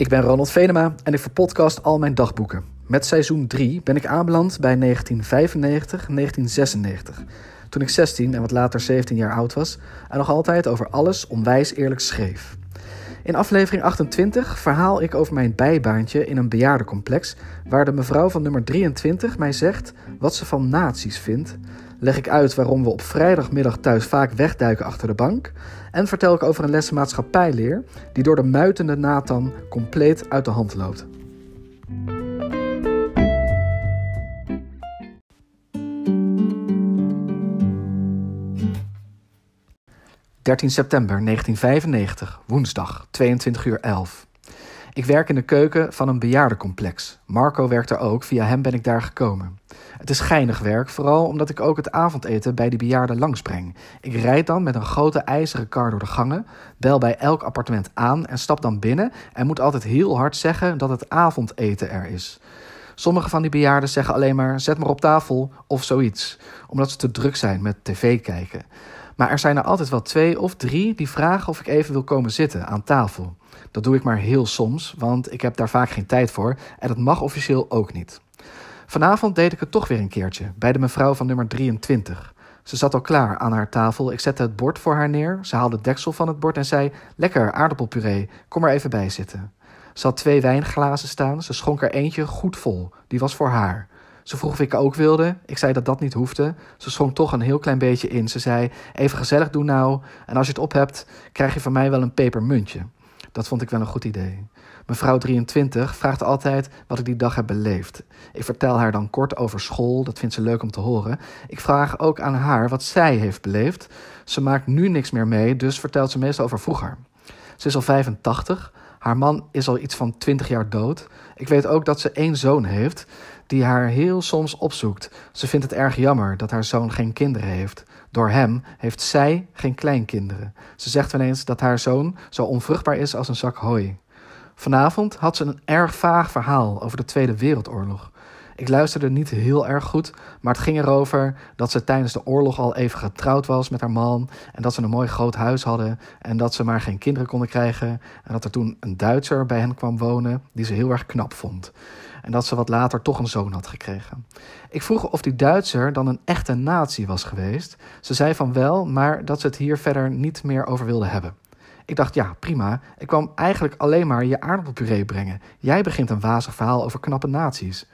Ik ben Ronald Venema en ik verpodcast al mijn dagboeken. Met seizoen 3 ben ik aanbeland bij 1995-1996. Toen ik 16 en wat later 17 jaar oud was en nog altijd over alles onwijs eerlijk schreef. In aflevering 28 verhaal ik over mijn bijbaantje in een bejaardencomplex, waar de mevrouw van nummer 23 mij zegt wat ze van nazi's vindt. Leg ik uit waarom we op vrijdagmiddag thuis vaak wegduiken achter de bank. En vertel ik over een les maatschappijleer die door de muitende Nathan compleet uit de hand loopt. 13 september 1995, woensdag, 22 uur 11. Ik werk in de keuken van een bejaardencomplex. Marco werkt er ook, via hem ben ik daar gekomen. Het is geinig werk, vooral omdat ik ook het avondeten bij die bejaarden langsbreng. Ik rijd dan met een grote ijzeren kar door de gangen, bel bij elk appartement aan en stap dan binnen en moet altijd heel hard zeggen dat het avondeten er is. Sommige van die bejaarden zeggen alleen maar: zet maar op tafel of zoiets, omdat ze te druk zijn met tv kijken. Maar er zijn er altijd wel twee of drie die vragen of ik even wil komen zitten aan tafel. Dat doe ik maar heel soms, want ik heb daar vaak geen tijd voor en dat mag officieel ook niet. Vanavond deed ik het toch weer een keertje, bij de mevrouw van nummer 23. Ze zat al klaar aan haar tafel. Ik zette het bord voor haar neer. Ze haalde het deksel van het bord en zei: Lekker, aardappelpuree, kom er even bij zitten. Ze had twee wijnglazen staan. Ze schonk er eentje goed vol. Die was voor haar. Ze vroeg of ik ook wilde. Ik zei dat dat niet hoefde. Ze schonk toch een heel klein beetje in. Ze zei: Even gezellig doen nou. En als je het op hebt, krijg je van mij wel een pepermuntje. Dat vond ik wel een goed idee. Mevrouw 23 vraagt altijd wat ik die dag heb beleefd. Ik vertel haar dan kort over school, dat vindt ze leuk om te horen. Ik vraag ook aan haar wat zij heeft beleefd. Ze maakt nu niks meer mee, dus vertelt ze meestal over vroeger. Ze is al 85, haar man is al iets van 20 jaar dood. Ik weet ook dat ze één zoon heeft die haar heel soms opzoekt. Ze vindt het erg jammer dat haar zoon geen kinderen heeft. Door hem heeft zij geen kleinkinderen. Ze zegt wel eens dat haar zoon zo onvruchtbaar is als een zak hooi. Vanavond had ze een erg vaag verhaal over de Tweede Wereldoorlog. Ik luisterde niet heel erg goed, maar het ging erover dat ze tijdens de oorlog al even getrouwd was met haar man. En dat ze een mooi groot huis hadden. En dat ze maar geen kinderen konden krijgen. En dat er toen een Duitser bij hen kwam wonen die ze heel erg knap vond. En dat ze wat later toch een zoon had gekregen. Ik vroeg of die Duitser dan een echte nazi was geweest. Ze zei van wel, maar dat ze het hier verder niet meer over wilde hebben. Ik dacht, ja, prima. Ik kwam eigenlijk alleen maar je aardappelpuree brengen. Jij begint een wazig verhaal over knappe naties.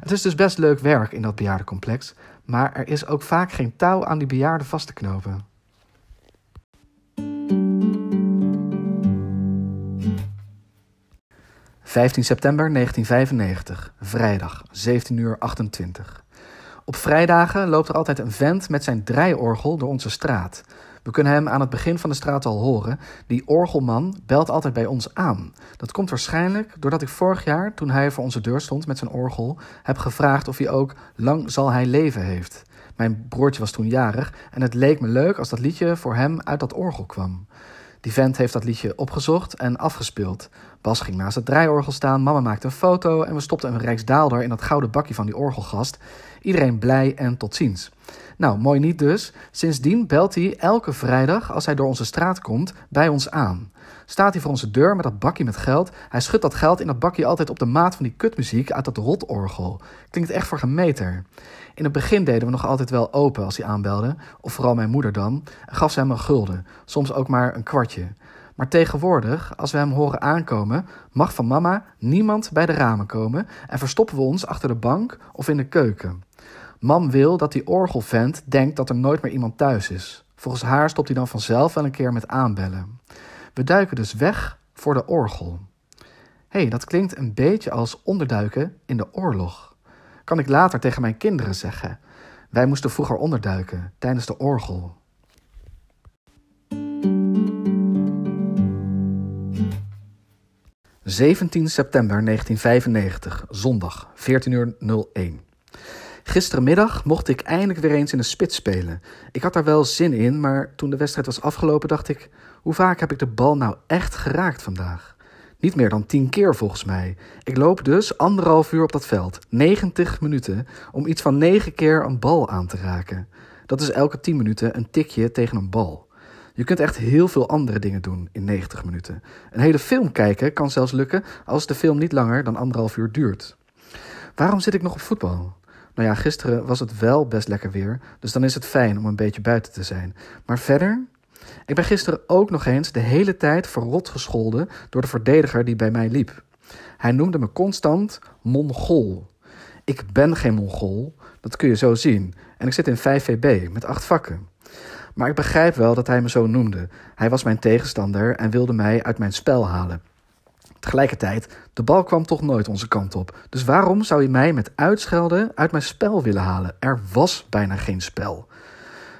Het is dus best leuk werk in dat bejaardencomplex, maar er is ook vaak geen touw aan die bejaarden vast te knopen. ...15 september 1995, vrijdag, 17 uur 28. Op vrijdagen loopt er altijd een vent met zijn draaiorgel door onze straat. We kunnen hem aan het begin van de straat al horen. Die orgelman belt altijd bij ons aan. Dat komt waarschijnlijk doordat ik vorig jaar, toen hij voor onze deur stond met zijn orgel, heb gevraagd of hij ook Lang zal hij leven heeft. Mijn broertje was toen jarig en het leek me leuk als dat liedje voor hem uit dat orgel kwam. Die vent heeft dat liedje opgezocht en afgespeeld. Bas ging naast het draaiorgel staan, mama maakte een foto en we stopten een rijksdaalder in dat gouden bakje van die orgelgast. Iedereen blij en tot ziens. Nou, mooi niet dus. Sindsdien belt hij elke vrijdag als hij door onze straat komt bij ons aan. Staat hij voor onze deur met dat bakje met geld. Hij schudt dat geld in dat bakje altijd op de maat van die kutmuziek uit dat rotorgel. Klinkt echt voor gemeter. In het begin deden we nog altijd wel open als hij aanbelde, of vooral mijn moeder dan, en gaf ze hem een gulden, soms ook maar een kwartje. Maar tegenwoordig, als we hem horen aankomen, mag van mama niemand bij de ramen komen en verstoppen we ons achter de bank of in de keuken. Mam wil dat die orgelvent denkt dat er nooit meer iemand thuis is. Volgens haar stopt hij dan vanzelf wel een keer met aanbellen. We duiken dus weg voor de orgel. Hé, hey, dat klinkt een beetje als onderduiken in de oorlog. Kan ik later tegen mijn kinderen zeggen. Wij moesten vroeger onderduiken tijdens de orgel. ...17 september 1995, zondag, 14 uur 01. Gisterenmiddag mocht ik eindelijk weer eens in de spits spelen. Ik had daar wel zin in, maar toen de wedstrijd was afgelopen dacht ik... hoe vaak heb ik de bal nou echt geraakt vandaag? Niet meer dan tien keer volgens mij. Ik loop dus anderhalf uur op dat veld, 90 minuten, om iets van negen keer een bal aan te raken. Dat is elke tien minuten een tikje tegen een bal. Je kunt echt heel veel andere dingen doen in 90 minuten. Een hele film kijken kan zelfs lukken als de film niet langer dan anderhalf uur duurt. Waarom zit ik nog op voetbal? Nou ja, gisteren was het wel best lekker weer, dus dan is het fijn om een beetje buiten te zijn. Maar verder, ik ben gisteren ook nog eens de hele tijd verrot gescholden door de verdediger die bij mij liep. Hij noemde me constant Mongool. Ik ben geen Mongool, dat kun je zo zien. En ik zit in 5VB met acht vakken. Maar ik begrijp wel dat hij me zo noemde. Hij was mijn tegenstander en wilde mij uit mijn spel halen. Tegelijkertijd, de bal kwam toch nooit onze kant op. Dus waarom zou je mij met uitschelden uit mijn spel willen halen? Er was bijna geen spel.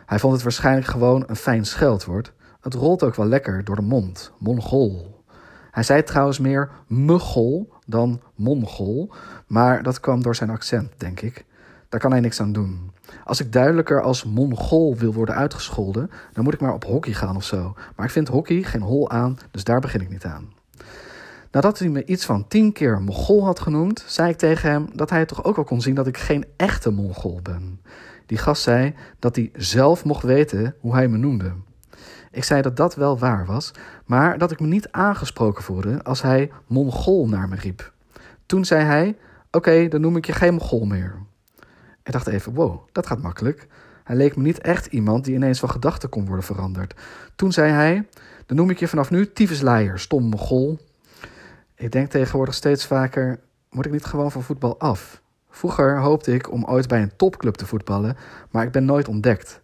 Hij vond het waarschijnlijk gewoon een fijn scheldwoord. Het rolt ook wel lekker door de mond. Mongool. Hij zei trouwens meer muggol dan mongol, maar dat kwam door zijn accent, denk ik. Daar kan hij niks aan doen. Als ik duidelijker als Mongool wil worden uitgescholden, dan moet ik maar op hockey gaan of zo. Maar ik vind hockey geen hol aan, dus daar begin ik niet aan. Nadat hij me iets van tien keer Mongool had genoemd, zei ik tegen hem dat hij toch ook wel kon zien dat ik geen echte Mongool ben. Die gast zei dat hij zelf mocht weten hoe hij me noemde. Ik zei dat dat wel waar was, maar dat ik me niet aangesproken voelde als hij Mongool naar me riep. Toen zei hij: Oké, dan noem ik je geen Mongool meer. Ik dacht even: Wow, dat gaat makkelijk. Hij leek me niet echt iemand die ineens van gedachten kon worden veranderd. Toen zei hij: Dan noem ik je vanaf nu tyfusleier, stom Mongool. Ik denk tegenwoordig steeds vaker: Moet ik niet gewoon van voetbal af? Vroeger hoopte ik om ooit bij een topclub te voetballen, maar ik ben nooit ontdekt.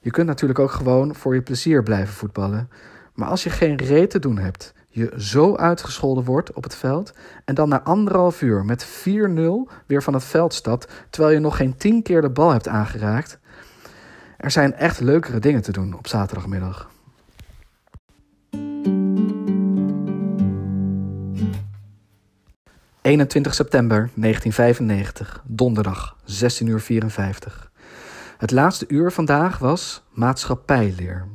Je kunt natuurlijk ook gewoon voor je plezier blijven voetballen. Maar als je geen reet te doen hebt, je zo uitgescholden wordt op het veld en dan na anderhalf uur met 4-0 weer van het veld stapt, terwijl je nog geen tien keer de bal hebt aangeraakt. Er zijn echt leukere dingen te doen op zaterdagmiddag. ...21 september 1995, donderdag, 16 uur 54. Het laatste uur vandaag was maatschappijleer.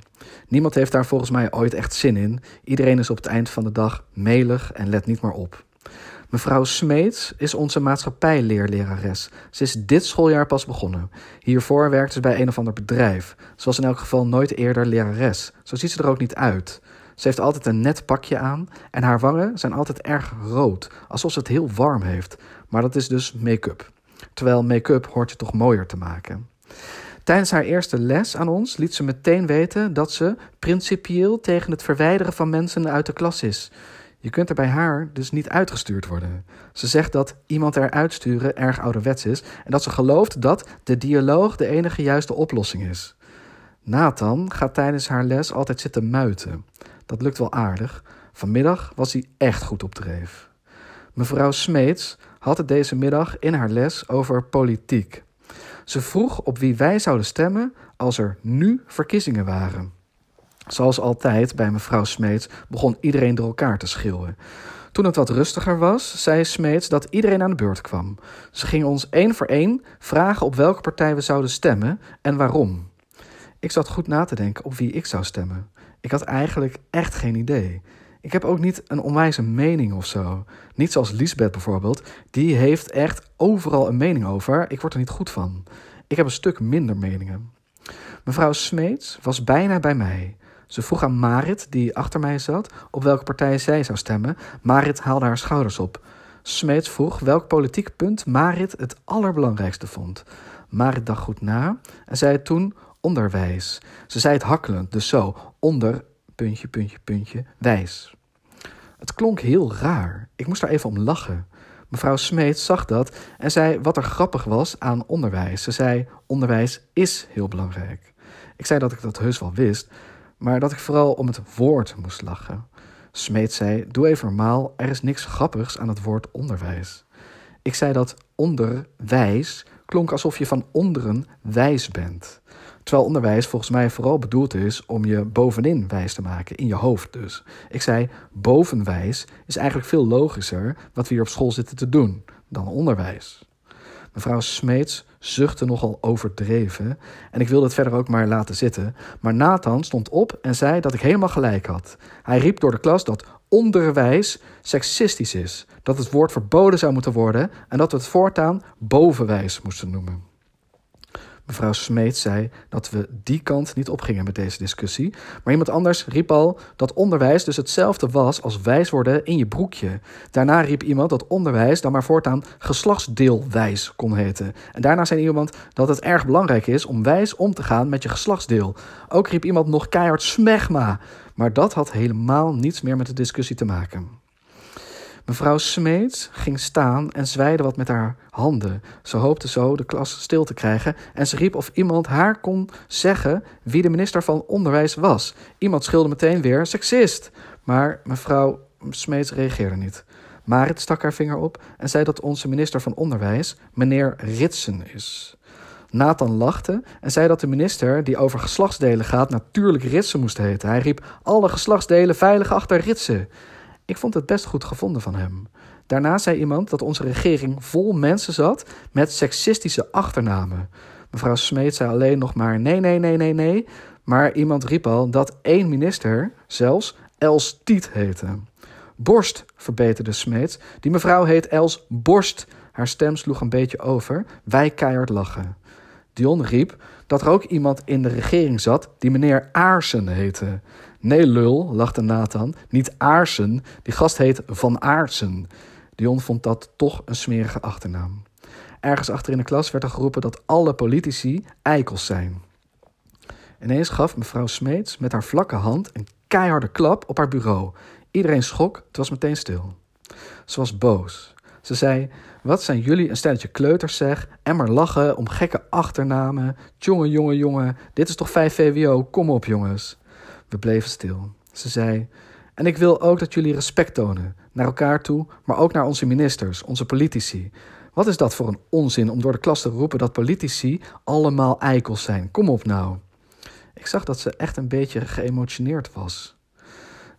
Niemand heeft daar volgens mij ooit echt zin in. Iedereen is op het eind van de dag melig en let niet meer op. Mevrouw Smeets is onze maatschappijleerlerares. Ze is dit schooljaar pas begonnen. Hiervoor werkte ze bij een of ander bedrijf. Ze was in elk geval nooit eerder lerares. Zo ziet ze er ook niet uit. Ze heeft altijd een net pakje aan en haar wangen zijn altijd erg rood, alsof ze het heel warm heeft. Maar dat is dus make-up. Terwijl make-up hoort je toch mooier te maken. Tijdens haar eerste les aan ons liet ze meteen weten dat ze principieel tegen het verwijderen van mensen uit de klas is. Je kunt er bij haar dus niet uitgestuurd worden. Ze zegt dat iemand eruit sturen erg ouderwets is en dat ze gelooft dat de dialoog de enige juiste oplossing is. Nathan gaat tijdens haar les altijd zitten muiten. Dat lukt wel aardig. Vanmiddag was hij echt goed op dreef. Mevrouw Smeets had het deze middag in haar les over politiek. Ze vroeg op wie wij zouden stemmen als er nu verkiezingen waren. Zoals altijd bij mevrouw Smeets begon iedereen door elkaar te schreeuwen. Toen het wat rustiger was, zei Smeets dat iedereen aan de beurt kwam. Ze ging ons één voor één vragen op welke partij we zouden stemmen en waarom. Ik zat goed na te denken op wie ik zou stemmen. Ik had eigenlijk echt geen idee. Ik heb ook niet een onwijze mening of zo. Niet zoals Lisbeth bijvoorbeeld. Die heeft echt overal een mening over. Ik word er niet goed van. Ik heb een stuk minder meningen. Mevrouw Smeets was bijna bij mij. Ze vroeg aan Marit, die achter mij zat, op welke partij zij zou stemmen. Marit haalde haar schouders op. Smeets vroeg welk politiek punt Marit het allerbelangrijkste vond. Marit dacht goed na en zei toen onderwijs. Ze zei het hakkelend, dus zo, onder puntje, puntje, puntje, wijs. Het klonk heel raar. Ik moest daar even om lachen. Mevrouw Smeet zag dat en zei wat er grappig was aan onderwijs. Ze zei: onderwijs is heel belangrijk. Ik zei dat ik dat heus wel wist, maar dat ik vooral om het woord moest lachen. Smeet zei: Doe even normaal, er is niks grappigs aan het woord onderwijs. Ik zei dat onderwijs klonk alsof je van onderen wijs bent. Terwijl onderwijs volgens mij vooral bedoeld is om je bovenin wijs te maken, in je hoofd dus. Ik zei, bovenwijs is eigenlijk veel logischer wat we hier op school zitten te doen dan onderwijs. Mevrouw Smeets zuchtte nogal overdreven en ik wilde het verder ook maar laten zitten. Maar Nathan stond op en zei dat ik helemaal gelijk had. Hij riep door de klas dat onderwijs seksistisch is, dat het woord verboden zou moeten worden en dat we het voortaan bovenwijs moesten noemen. Mevrouw Smeet zei dat we die kant niet opgingen met deze discussie. Maar iemand anders riep al dat onderwijs dus hetzelfde was als wijs worden in je broekje. Daarna riep iemand dat onderwijs dan maar voortaan geslachtsdeelwijs kon heten. En daarna zei iemand dat het erg belangrijk is om wijs om te gaan met je geslachtsdeel. Ook riep iemand nog keihard smegma. Maar dat had helemaal niets meer met de discussie te maken. Mevrouw Smeets ging staan en zwaaide wat met haar handen. Ze hoopte zo de klas stil te krijgen en ze riep of iemand haar kon zeggen wie de minister van Onderwijs was. Iemand schilde meteen weer seksist, maar mevrouw Smeets reageerde niet. Marit stak haar vinger op en zei dat onze minister van Onderwijs meneer Ritsen is. Nathan lachte en zei dat de minister die over geslachtsdelen gaat natuurlijk Ritsen moest heten. Hij riep alle geslachtsdelen veilig achter Ritsen. Ik vond het best goed gevonden van hem. Daarna zei iemand dat onze regering vol mensen zat met seksistische achternamen. Mevrouw Smeet zei alleen nog maar nee, nee, nee, nee, nee. Maar iemand riep al dat één minister zelfs Els Tiet heette. Borst, verbeterde Smeet. Die mevrouw heet Els Borst. Haar stem sloeg een beetje over. Wij keihard lachen. Dion riep dat er ook iemand in de regering zat die meneer Aarsen heette. Nee, lul, lachte Nathan. Niet Aarsen. Die gast heet Van Aarsen. Dion vond dat toch een smerige achternaam. Ergens achter in de klas werd er geroepen dat alle politici eikels zijn. Ineens gaf mevrouw Smeets met haar vlakke hand een keiharde klap op haar bureau. Iedereen schrok, het was meteen stil. Ze was boos. Ze zei: Wat zijn jullie een stelletje kleuters, zeg? En maar lachen om gekke achternamen. Jongen, jongen, jongen, dit is toch 5 VWO? Kom op, jongens. We bleven stil. Ze zei: En ik wil ook dat jullie respect tonen. Naar elkaar toe, maar ook naar onze ministers, onze politici. Wat is dat voor een onzin om door de klas te roepen dat politici allemaal eikels zijn? Kom op nou. Ik zag dat ze echt een beetje geëmotioneerd was.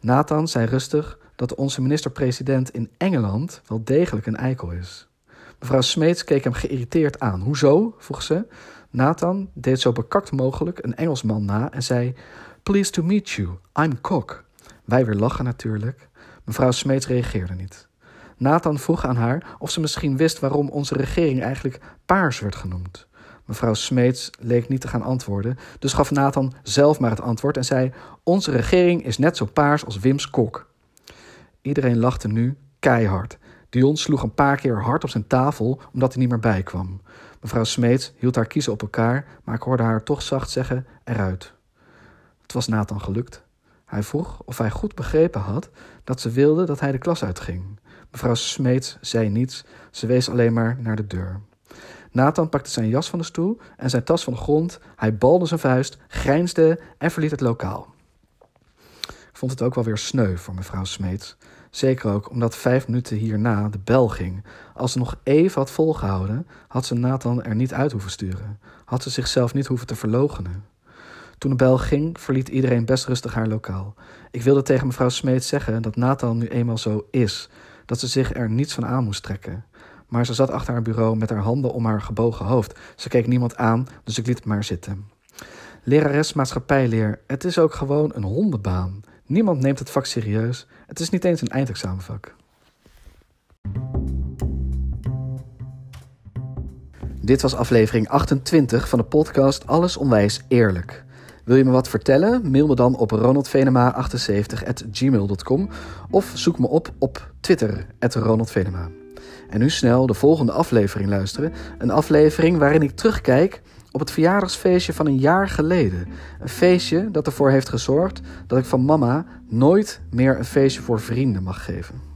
Nathan zei rustig dat onze minister-president in Engeland wel degelijk een eikel is. Mevrouw Smeets keek hem geïrriteerd aan. Hoezo? vroeg ze. Nathan deed zo bekakt mogelijk een Engelsman na en zei: Pleased to meet you, I'm Kok. Wij weer lachen natuurlijk. Mevrouw Smeets reageerde niet. Nathan vroeg aan haar of ze misschien wist waarom onze regering eigenlijk paars werd genoemd. Mevrouw Smeets leek niet te gaan antwoorden, dus gaf Nathan zelf maar het antwoord en zei: Onze regering is net zo paars als Wim's kok. Iedereen lachte nu keihard. Dion sloeg een paar keer hard op zijn tafel omdat hij niet meer bijkwam. Mevrouw Smeets hield haar kiezen op elkaar, maar ik hoorde haar toch zacht zeggen: eruit. Het was Nathan gelukt. Hij vroeg of hij goed begrepen had dat ze wilde dat hij de klas uitging. Mevrouw Smeets zei niets, ze wees alleen maar naar de deur. Nathan pakte zijn jas van de stoel en zijn tas van de grond. Hij balde zijn vuist, grijnsde en verliet het lokaal. Ik vond het ook wel weer sneu voor mevrouw Smeets. Zeker ook omdat vijf minuten hierna de bel ging. Als ze nog even had volgehouden, had ze Nathan er niet uit hoeven sturen. Had ze zichzelf niet hoeven te verloochenen. Toen de bel ging, verliet iedereen best rustig haar lokaal. Ik wilde tegen mevrouw Smeet zeggen dat Nathan nu eenmaal zo is, dat ze zich er niets van aan moest trekken. Maar ze zat achter haar bureau met haar handen om haar gebogen hoofd. Ze keek niemand aan, dus ik liet het maar zitten. Lerares maatschappijleer, het is ook gewoon een hondenbaan. Niemand neemt het vak serieus. Het is niet eens een eindexamenvak. Dit was aflevering 28 van de podcast Alles Onwijs Eerlijk. Wil je me wat vertellen? Mail me dan op ronaldvenema78.gmail.com of zoek me op op Twitter, @ronaldvenema. En nu snel de volgende aflevering luisteren. Een aflevering waarin ik terugkijk op het verjaardagsfeestje van een jaar geleden. Een feestje dat ervoor heeft gezorgd dat ik van mama nooit meer een feestje voor vrienden mag geven.